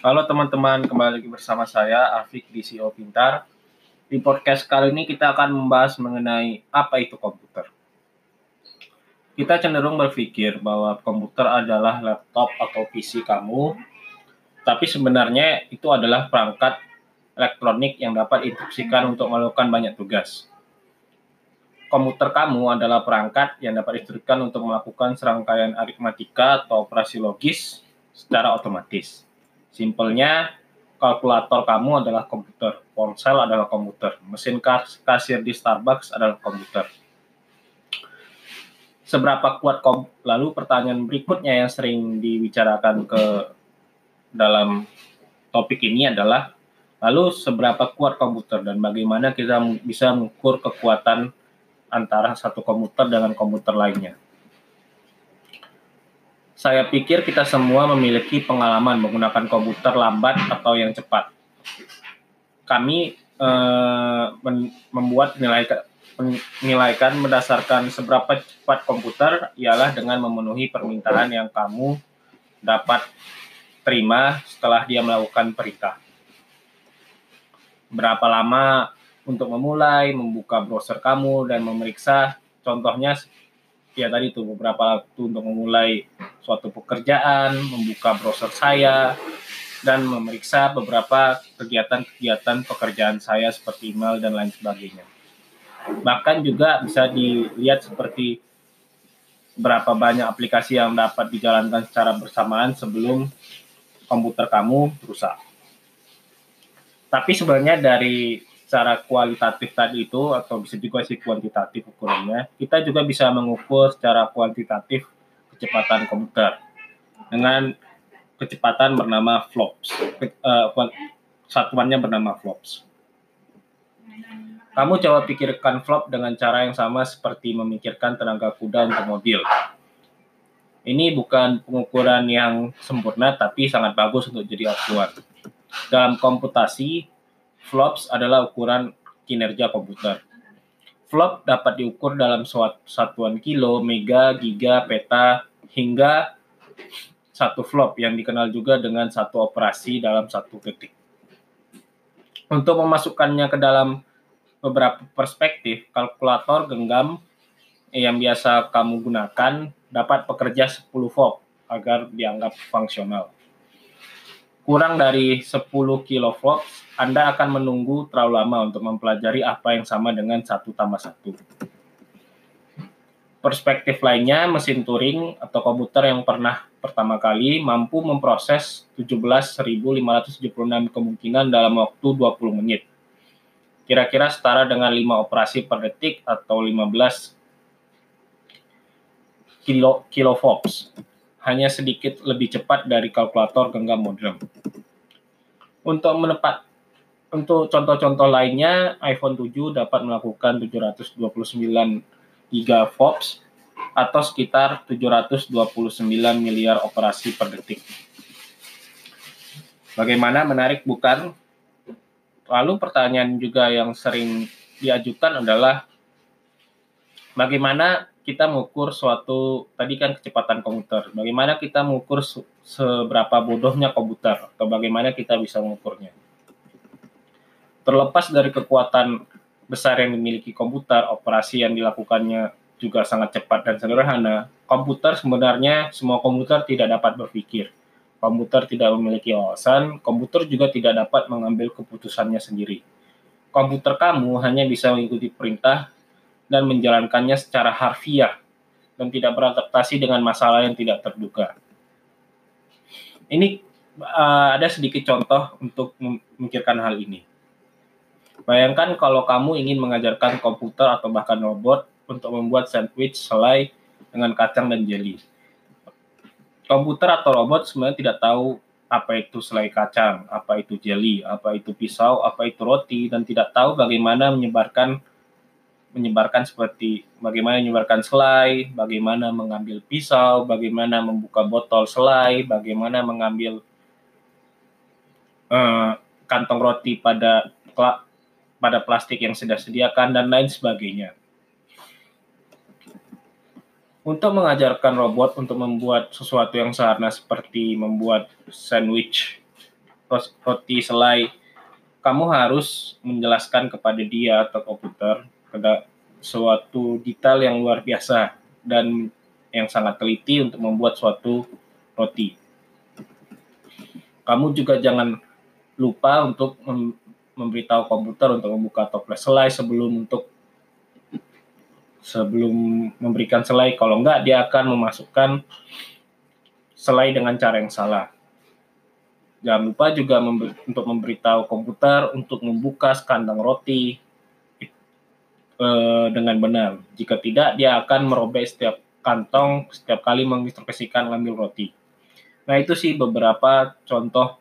Halo teman-teman, kembali lagi bersama saya Afik di CEO Pintar. Di podcast kali ini kita akan membahas mengenai apa itu komputer. Kita cenderung berpikir bahwa komputer adalah laptop atau PC kamu, tapi sebenarnya itu adalah perangkat elektronik yang dapat diinstruksikan untuk melakukan banyak tugas. Komputer kamu adalah perangkat yang dapat diinstruksikan untuk melakukan serangkaian aritmatika atau operasi logis secara otomatis Simpelnya, kalkulator kamu adalah komputer, ponsel adalah komputer, mesin kasir di Starbucks adalah komputer. Seberapa kuat kom lalu pertanyaan berikutnya yang sering dibicarakan ke dalam topik ini adalah lalu seberapa kuat komputer dan bagaimana kita bisa mengukur kekuatan antara satu komputer dengan komputer lainnya. Saya pikir kita semua memiliki pengalaman menggunakan komputer lambat atau yang cepat. Kami eh, membuat nilai menilaikan berdasarkan seberapa cepat komputer ialah dengan memenuhi permintaan yang kamu dapat terima setelah dia melakukan perintah. Berapa lama untuk memulai, membuka browser kamu, dan memeriksa contohnya ya tadi itu beberapa waktu untuk memulai suatu pekerjaan, membuka browser saya, dan memeriksa beberapa kegiatan-kegiatan pekerjaan saya seperti email dan lain sebagainya. Bahkan juga bisa dilihat seperti berapa banyak aplikasi yang dapat dijalankan secara bersamaan sebelum komputer kamu rusak. Tapi sebenarnya dari secara kualitatif tadi itu atau bisa juga sih kuantitatif ukurannya, kita juga bisa mengukur secara kuantitatif kecepatan komputer dengan kecepatan bernama flops. Uh, satuannya bernama flops. Kamu coba pikirkan flop dengan cara yang sama seperti memikirkan tenaga kuda untuk mobil. Ini bukan pengukuran yang sempurna, tapi sangat bagus untuk jadi acuan. Dalam komputasi, Flops adalah ukuran kinerja komputer. Flop dapat diukur dalam satuan kilo, mega, giga, peta, hingga satu flop yang dikenal juga dengan satu operasi dalam satu detik. Untuk memasukkannya ke dalam beberapa perspektif, kalkulator genggam yang biasa kamu gunakan dapat bekerja 10 flop agar dianggap fungsional kurang dari 10 kiloflops, Anda akan menunggu terlalu lama untuk mempelajari apa yang sama dengan satu tambah satu. Perspektif lainnya, mesin Turing atau komputer yang pernah pertama kali mampu memproses 17.576 kemungkinan dalam waktu 20 menit. Kira-kira setara dengan 5 operasi per detik atau 15 kilo, kilovolts hanya sedikit lebih cepat dari kalkulator genggam modern. Untuk menepat untuk contoh-contoh lainnya, iPhone 7 dapat melakukan 729 gigaflops atau sekitar 729 miliar operasi per detik. Bagaimana menarik bukan? Lalu pertanyaan juga yang sering diajukan adalah bagaimana kita mengukur suatu tadi kan kecepatan komputer. Bagaimana kita mengukur seberapa bodohnya komputer atau bagaimana kita bisa mengukurnya. Terlepas dari kekuatan besar yang dimiliki komputer, operasi yang dilakukannya juga sangat cepat dan sederhana. Komputer sebenarnya semua komputer tidak dapat berpikir. Komputer tidak memiliki wawasan, komputer juga tidak dapat mengambil keputusannya sendiri. Komputer kamu hanya bisa mengikuti perintah dan menjalankannya secara harfiah dan tidak beradaptasi dengan masalah yang tidak terduga. Ini uh, ada sedikit contoh untuk memikirkan hal ini. Bayangkan kalau kamu ingin mengajarkan komputer atau bahkan robot untuk membuat sandwich selai dengan kacang dan jelly. Komputer atau robot sebenarnya tidak tahu apa itu selai kacang, apa itu jelly, apa itu pisau, apa itu roti, dan tidak tahu bagaimana menyebarkan menyebarkan seperti bagaimana menyebarkan selai, bagaimana mengambil pisau, bagaimana membuka botol selai, bagaimana mengambil uh, kantong roti pada pada plastik yang sudah sediakan dan lain sebagainya. Untuk mengajarkan robot untuk membuat sesuatu yang sederhana seperti membuat sandwich roti selai, kamu harus menjelaskan kepada dia atau komputer pada suatu detail yang luar biasa dan yang sangat teliti untuk membuat suatu roti. Kamu juga jangan lupa untuk memberitahu komputer untuk membuka toples selai sebelum untuk sebelum memberikan selai. Kalau enggak, dia akan memasukkan selai dengan cara yang salah. Jangan lupa juga untuk memberitahu komputer untuk membuka sekandang roti e, dengan benar. Jika tidak, dia akan merobek setiap kantong setiap kali menginstruksikan mengambil roti. Nah, itu sih beberapa contoh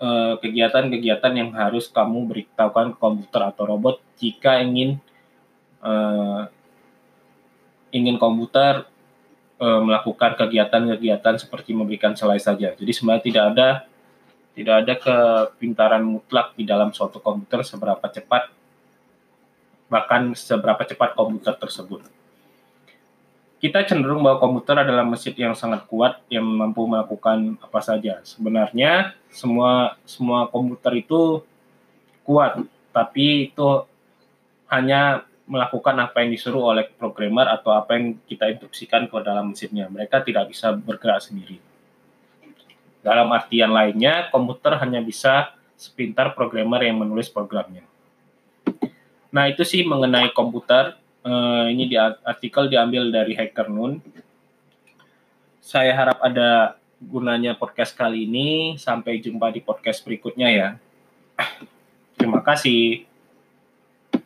eh, kegiatan-kegiatan yang harus kamu beritahukan ke komputer atau robot jika ingin uh, ingin komputer uh, melakukan kegiatan-kegiatan seperti memberikan selai saja. Jadi sebenarnya tidak ada tidak ada kepintaran mutlak di dalam suatu komputer seberapa cepat bahkan seberapa cepat komputer tersebut. Kita cenderung bahwa komputer adalah mesin yang sangat kuat yang mampu melakukan apa saja. Sebenarnya semua semua komputer itu kuat, tapi itu hanya melakukan apa yang disuruh oleh programmer atau apa yang kita instruksikan ke dalam mesinnya. Mereka tidak bisa bergerak sendiri. Dalam artian lainnya, komputer hanya bisa sepintar programmer yang menulis programnya. Nah, itu sih mengenai komputer. Uh, ini di artikel diambil dari Hacker Noon. Saya harap ada gunanya podcast kali ini. Sampai jumpa di podcast berikutnya ya. Terima kasih.